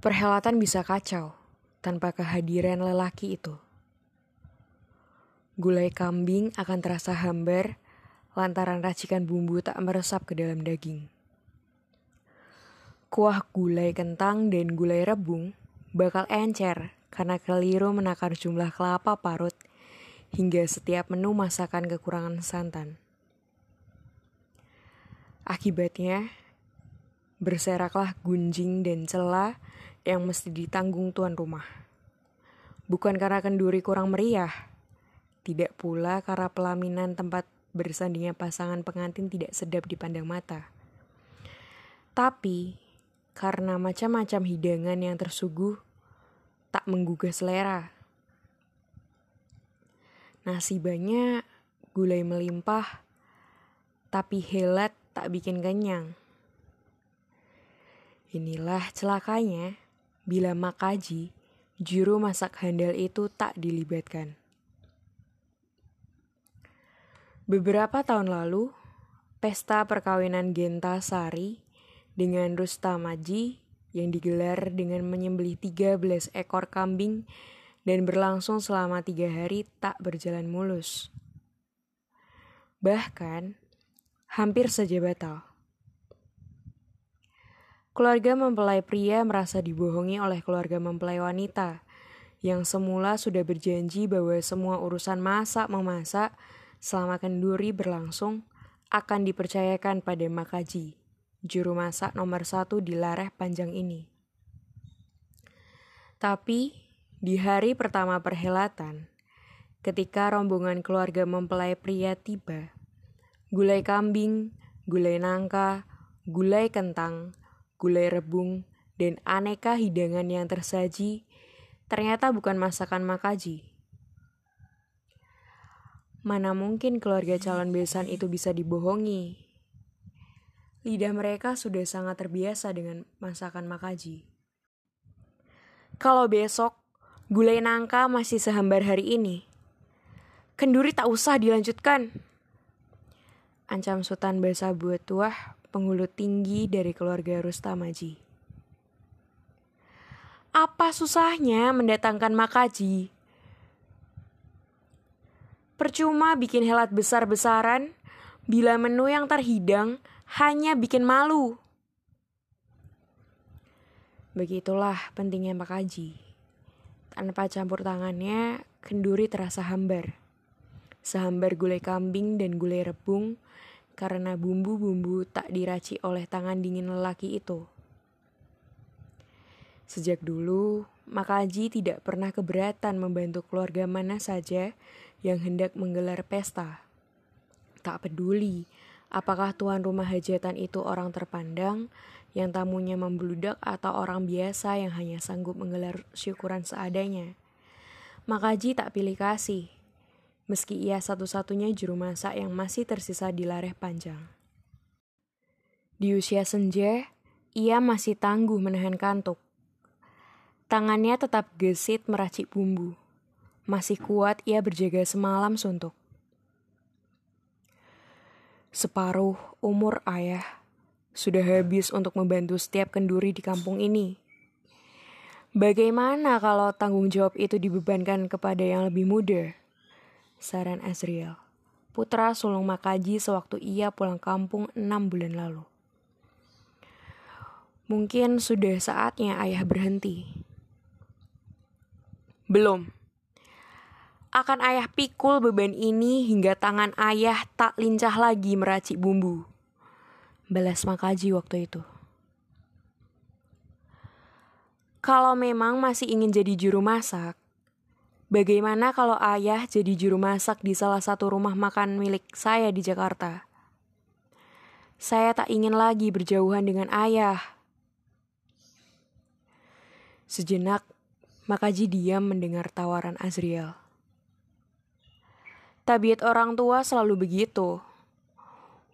Perhelatan bisa kacau tanpa kehadiran lelaki itu. Gulai kambing akan terasa hambar lantaran racikan bumbu tak meresap ke dalam daging. Kuah gulai kentang dan gulai rebung bakal encer karena keliru menakar jumlah kelapa parut hingga setiap menu masakan kekurangan santan. Akibatnya, berseraklah gunjing dan celah yang mesti ditanggung tuan rumah. Bukan karena kenduri kurang meriah, tidak pula karena pelaminan tempat bersandingnya pasangan pengantin tidak sedap dipandang mata. Tapi, karena macam-macam hidangan yang tersuguh tak menggugah selera. Nasi banyak, gulai melimpah, tapi helat tak bikin kenyang. Inilah celakanya bila Makaji, juru masak handal itu tak dilibatkan. Beberapa tahun lalu, pesta perkawinan Genta Sari dengan Rustamaji yang digelar dengan menyembelih 13 ekor kambing dan berlangsung selama tiga hari tak berjalan mulus. Bahkan, hampir saja batal. Keluarga mempelai pria merasa dibohongi oleh keluarga mempelai wanita yang semula sudah berjanji bahwa semua urusan masak-memasak selama kenduri berlangsung akan dipercayakan pada Makaji, juru masak nomor satu di Lareh Panjang ini. Tapi, di hari pertama perhelatan, ketika rombongan keluarga mempelai pria tiba, gulai kambing, gulai nangka, gulai kentang, gulai rebung, dan aneka hidangan yang tersaji ternyata bukan masakan Makaji. Mana mungkin keluarga calon besan itu bisa dibohongi? Lidah mereka sudah sangat terbiasa dengan masakan Makaji. Kalau besok gulai nangka masih sehambar hari ini, kenduri tak usah dilanjutkan. Ancam Sultan Basa buat tuah penghulu tinggi dari keluarga Rustamaji. Apa susahnya mendatangkan Makaji? Percuma bikin helat besar-besaran bila menu yang terhidang hanya bikin malu. Begitulah pentingnya Makaji. Tanpa campur tangannya, kenduri terasa hambar. Sehambar gulai kambing dan gulai rebung karena bumbu-bumbu tak diracik oleh tangan dingin lelaki itu. Sejak dulu, Makaji tidak pernah keberatan membantu keluarga mana saja yang hendak menggelar pesta. Tak peduli apakah tuan rumah hajatan itu orang terpandang yang tamunya membludak atau orang biasa yang hanya sanggup menggelar syukuran seadanya. Makaji tak pilih kasih meski ia satu-satunya juru masak yang masih tersisa di lareh panjang. Di usia senja, ia masih tangguh menahan kantuk. Tangannya tetap gesit meracik bumbu. Masih kuat ia berjaga semalam suntuk. Separuh umur ayah sudah habis untuk membantu setiap kenduri di kampung ini. Bagaimana kalau tanggung jawab itu dibebankan kepada yang lebih muda? Saran Azriel, putra sulung Makaji sewaktu ia pulang kampung enam bulan lalu. Mungkin sudah saatnya ayah berhenti. Belum. Akan ayah pikul beban ini hingga tangan ayah tak lincah lagi meracik bumbu. Balas Makaji waktu itu. Kalau memang masih ingin jadi juru masak, Bagaimana kalau ayah jadi juru masak di salah satu rumah makan milik saya di Jakarta? Saya tak ingin lagi berjauhan dengan ayah. Sejenak, Makaji diam mendengar tawaran Azriel. Tabiat orang tua selalu begitu.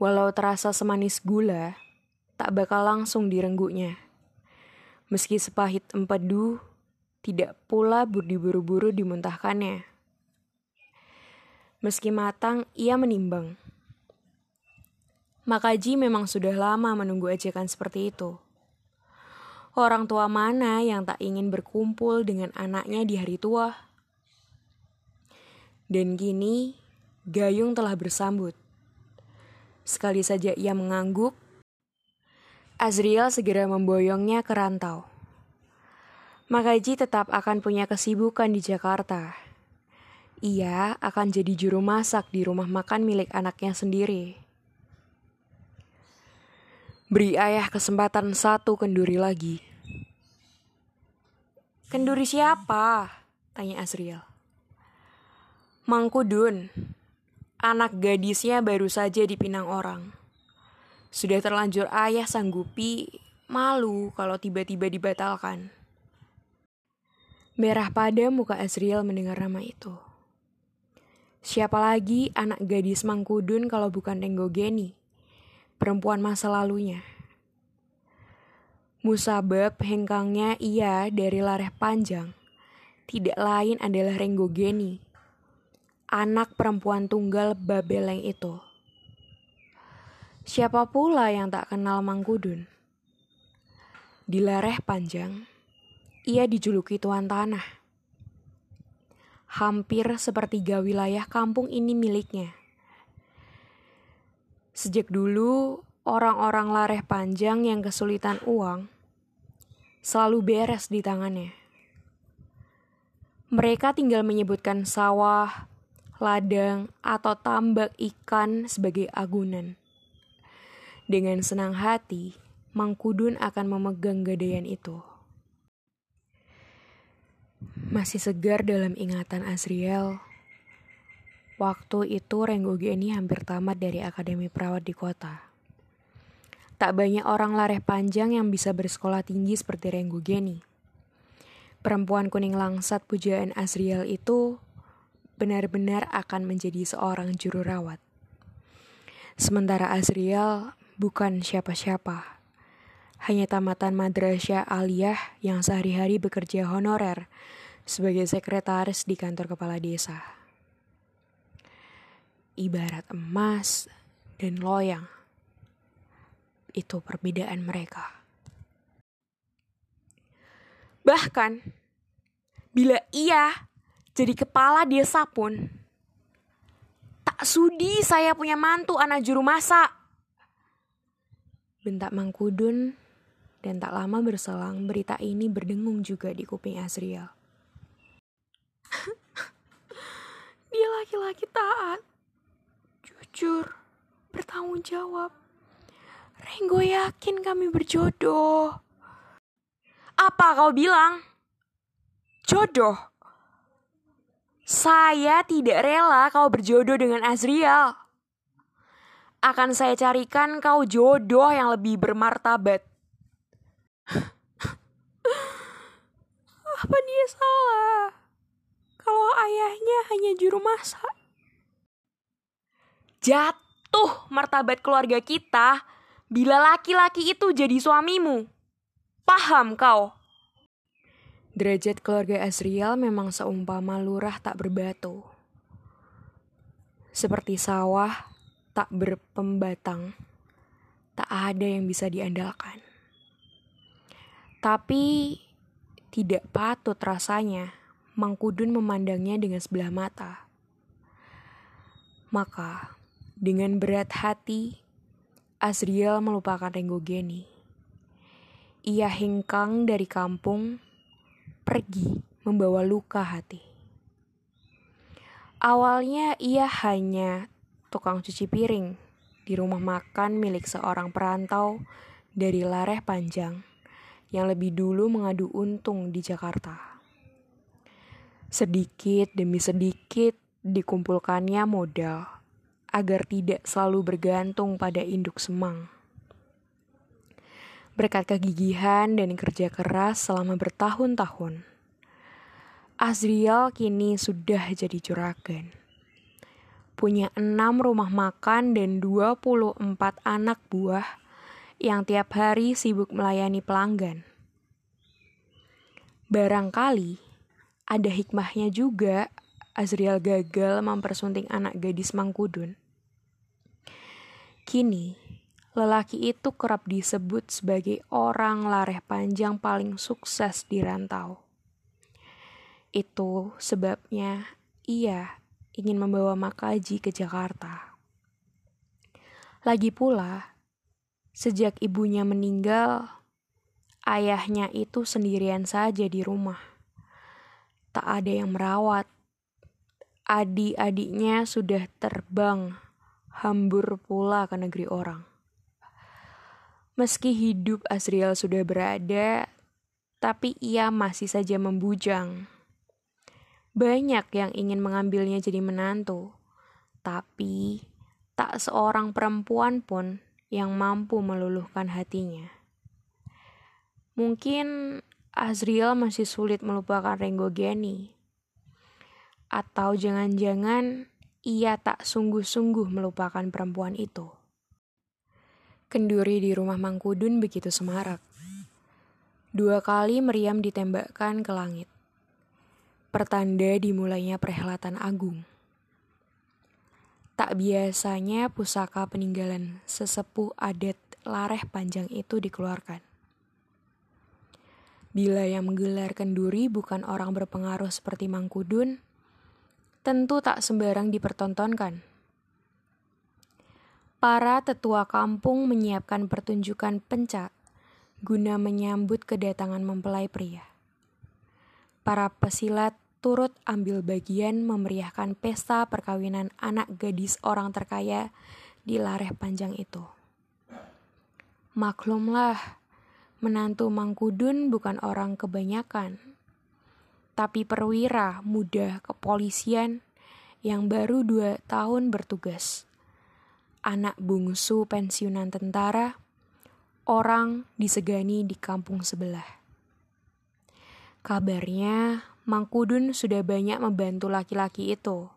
Walau terasa semanis gula, tak bakal langsung direngguknya. Meski sepahit empedu, tidak pula diburu-buru dimuntahkannya. Meski matang, ia menimbang. Makaji memang sudah lama menunggu ajakan seperti itu. Orang tua mana yang tak ingin berkumpul dengan anaknya di hari tua? Dan kini, Gayung telah bersambut. Sekali saja ia mengangguk, Azriel segera memboyongnya ke rantau. Makaji tetap akan punya kesibukan di Jakarta. Ia akan jadi juru masak di rumah makan milik anaknya sendiri. Beri ayah kesempatan satu kenduri lagi. Kenduri siapa? Tanya Asriel. Mangkudun. Anak gadisnya baru saja dipinang orang. Sudah terlanjur ayah sanggupi, malu kalau tiba-tiba dibatalkan. Merah pada muka Asriel mendengar nama itu. Siapa lagi anak gadis Mangkudun kalau bukan Tenggo Geni? perempuan masa lalunya. Musabab hengkangnya ia dari lareh panjang, tidak lain adalah Renggo Geni, anak perempuan tunggal Babeleng itu. Siapa pula yang tak kenal Mangkudun? Di lareh panjang, ia dijuluki Tuan Tanah. Hampir sepertiga wilayah kampung ini miliknya. Sejak dulu, orang-orang lareh panjang yang kesulitan uang selalu beres di tangannya. Mereka tinggal menyebutkan sawah, ladang, atau tambak ikan sebagai agunan. Dengan senang hati, Mangkudun akan memegang gadaian itu. Masih segar dalam ingatan Azriel Waktu itu Renggo Geni hampir tamat dari Akademi Perawat di kota. Tak banyak orang lareh panjang yang bisa bersekolah tinggi seperti Renggo Geni. Perempuan kuning langsat pujaan Asriel itu benar-benar akan menjadi seorang juru rawat. Sementara Asriel bukan siapa-siapa. Hanya tamatan madrasah aliyah yang sehari-hari bekerja honorer sebagai sekretaris di kantor kepala desa ibarat emas dan loyang. Itu perbedaan mereka. Bahkan, bila ia jadi kepala desa pun, tak sudi saya punya mantu anak juru masak. Bentak Mangkudun dan tak lama berselang berita ini berdengung juga di kuping Azriel. Laki-laki taat jujur, bertanggung jawab. Renggo yakin kami berjodoh. Apa kau bilang? Jodoh? Saya tidak rela kau berjodoh dengan Azriel. Akan saya carikan kau jodoh yang lebih bermartabat. Apa dia salah? Kalau ayahnya hanya juru masak jatuh martabat keluarga kita bila laki-laki itu jadi suamimu. Paham kau? Derajat keluarga Azriel memang seumpama lurah tak berbatu. Seperti sawah tak berpembatang, tak ada yang bisa diandalkan. Tapi tidak patut rasanya Mangkudun memandangnya dengan sebelah mata. Maka dengan berat hati, Azriel melupakan Renggo Geni. Ia hengkang dari kampung, pergi membawa luka hati. Awalnya ia hanya tukang cuci piring di rumah makan milik seorang perantau dari Lareh Panjang yang lebih dulu mengadu untung di Jakarta. Sedikit demi sedikit dikumpulkannya modal agar tidak selalu bergantung pada induk semang. Berkat kegigihan dan kerja keras selama bertahun-tahun, Azriel kini sudah jadi juragan. Punya enam rumah makan dan 24 anak buah yang tiap hari sibuk melayani pelanggan. Barangkali ada hikmahnya juga Azriel gagal mempersunting anak gadis Mangkudun. Kini, lelaki itu kerap disebut sebagai orang lareh panjang paling sukses di rantau. Itu sebabnya ia ingin membawa Makaji ke Jakarta. Lagi pula, sejak ibunya meninggal, ayahnya itu sendirian saja di rumah. Tak ada yang merawat. Adik-adiknya sudah terbang, hambur pula ke negeri orang. Meski hidup Asriel sudah berada, tapi ia masih saja membujang. Banyak yang ingin mengambilnya jadi menantu, tapi tak seorang perempuan pun yang mampu meluluhkan hatinya. Mungkin Azriel masih sulit melupakan Renggo Geni. Atau jangan-jangan ia tak sungguh-sungguh melupakan perempuan itu. Kenduri di rumah Mangkudun begitu semarak. Dua kali meriam ditembakkan ke langit. Pertanda dimulainya perhelatan agung. Tak biasanya pusaka peninggalan sesepuh adat lareh panjang itu dikeluarkan. Bila yang menggelar kenduri bukan orang berpengaruh seperti Mangkudun, tentu tak sembarang dipertontonkan. Para tetua kampung menyiapkan pertunjukan pencak guna menyambut kedatangan mempelai pria. Para pesilat turut ambil bagian memeriahkan pesta perkawinan anak gadis orang terkaya di Lareh Panjang itu. Maklumlah, Menantu Mangkudun bukan orang kebanyakan, tapi perwira muda kepolisian yang baru dua tahun bertugas. Anak bungsu pensiunan tentara, orang disegani di kampung sebelah. Kabarnya, Mangkudun sudah banyak membantu laki-laki itu.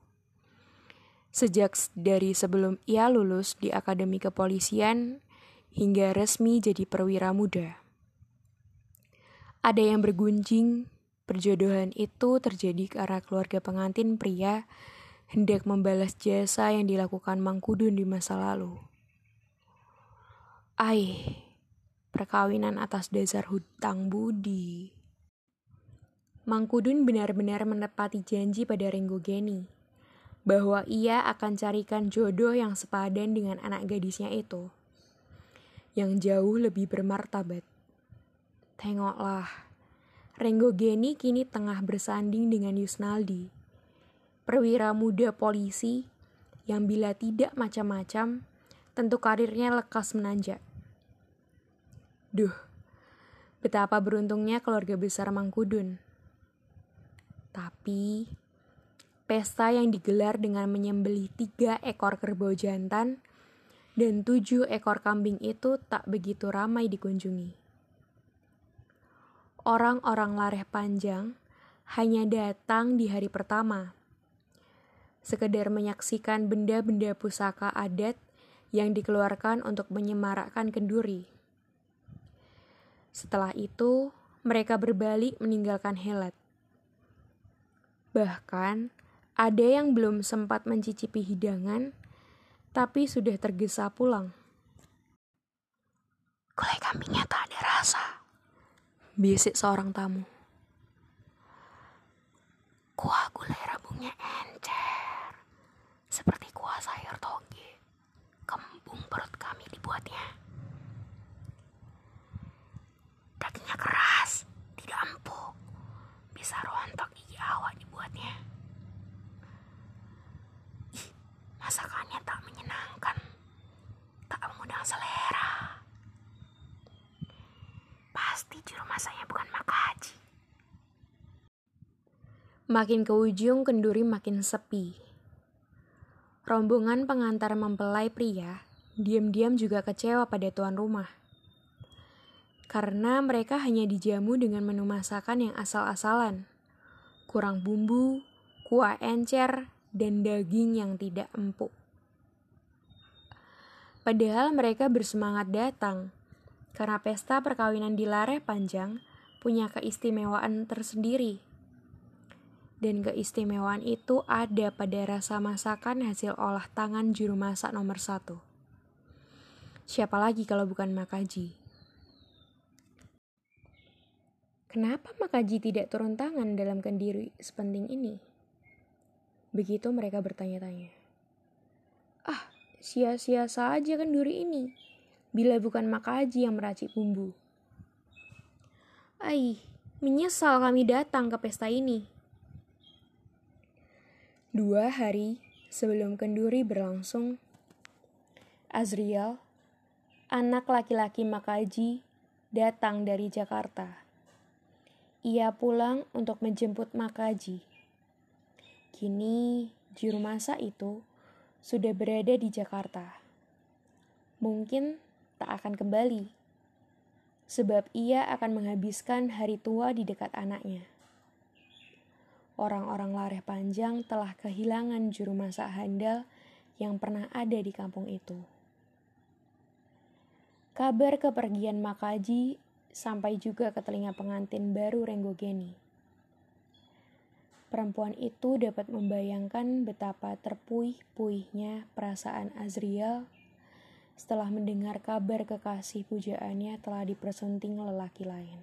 Sejak dari sebelum ia lulus di Akademi Kepolisian hingga resmi jadi perwira muda. Ada yang bergunjing, perjodohan itu terjadi karena keluarga pengantin pria hendak membalas jasa yang dilakukan Mangkudun di masa lalu. Ai, perkawinan atas dasar hutang budi. Mangkudun benar-benar menepati janji pada Renggo Geni bahwa ia akan carikan jodoh yang sepadan dengan anak gadisnya itu, yang jauh lebih bermartabat. Tengoklah, Renggo Geni kini tengah bersanding dengan Yusnaldi, perwira muda polisi yang bila tidak macam-macam, tentu karirnya lekas menanjak. Duh, betapa beruntungnya keluarga besar Mangkudun. Tapi, pesta yang digelar dengan menyembelih tiga ekor kerbau jantan dan tujuh ekor kambing itu tak begitu ramai dikunjungi orang-orang lareh panjang hanya datang di hari pertama. Sekedar menyaksikan benda-benda pusaka adat yang dikeluarkan untuk menyemarakkan kenduri. Setelah itu, mereka berbalik meninggalkan Helat. Bahkan, ada yang belum sempat mencicipi hidangan, tapi sudah tergesa pulang. Gulai kambingnya rasa bisik seorang tamu. Kuah gulai rabungnya encer, seperti kuah sayur toge. Kembung perut kami dibuatnya. Dagingnya keras, tidak empuk, bisa rontok gigi awak dibuatnya. Ih, masakannya tak menyenangkan, tak mengundang selera. Pasti juru masaknya bukan Makaji. Makin ke ujung kenduri makin sepi. Rombongan pengantar mempelai pria diam-diam juga kecewa pada tuan rumah. Karena mereka hanya dijamu dengan menu masakan yang asal-asalan. Kurang bumbu, kuah encer, dan daging yang tidak empuk. Padahal mereka bersemangat datang karena pesta perkawinan di Lareh Panjang punya keistimewaan tersendiri. Dan keistimewaan itu ada pada rasa masakan hasil olah tangan juru masak nomor satu. Siapa lagi kalau bukan Makaji? Kenapa Makaji tidak turun tangan dalam kendiri sepenting ini? Begitu mereka bertanya-tanya. Ah, sia-sia saja kenduri ini, bila bukan Makaji yang meracik bumbu. Aih, menyesal kami datang ke pesta ini. Dua hari sebelum kenduri berlangsung, Azriel, anak laki-laki Makaji, datang dari Jakarta. Ia pulang untuk menjemput Makaji. Kini, juru masak itu sudah berada di Jakarta. Mungkin tak akan kembali sebab ia akan menghabiskan hari tua di dekat anaknya. Orang-orang lareh panjang telah kehilangan juru masak handal yang pernah ada di kampung itu. Kabar kepergian Makaji sampai juga ke telinga pengantin baru Renggogeni. Perempuan itu dapat membayangkan betapa terpuih-puihnya perasaan Azriel setelah mendengar kabar kekasih pujaannya telah dipersunting lelaki lain.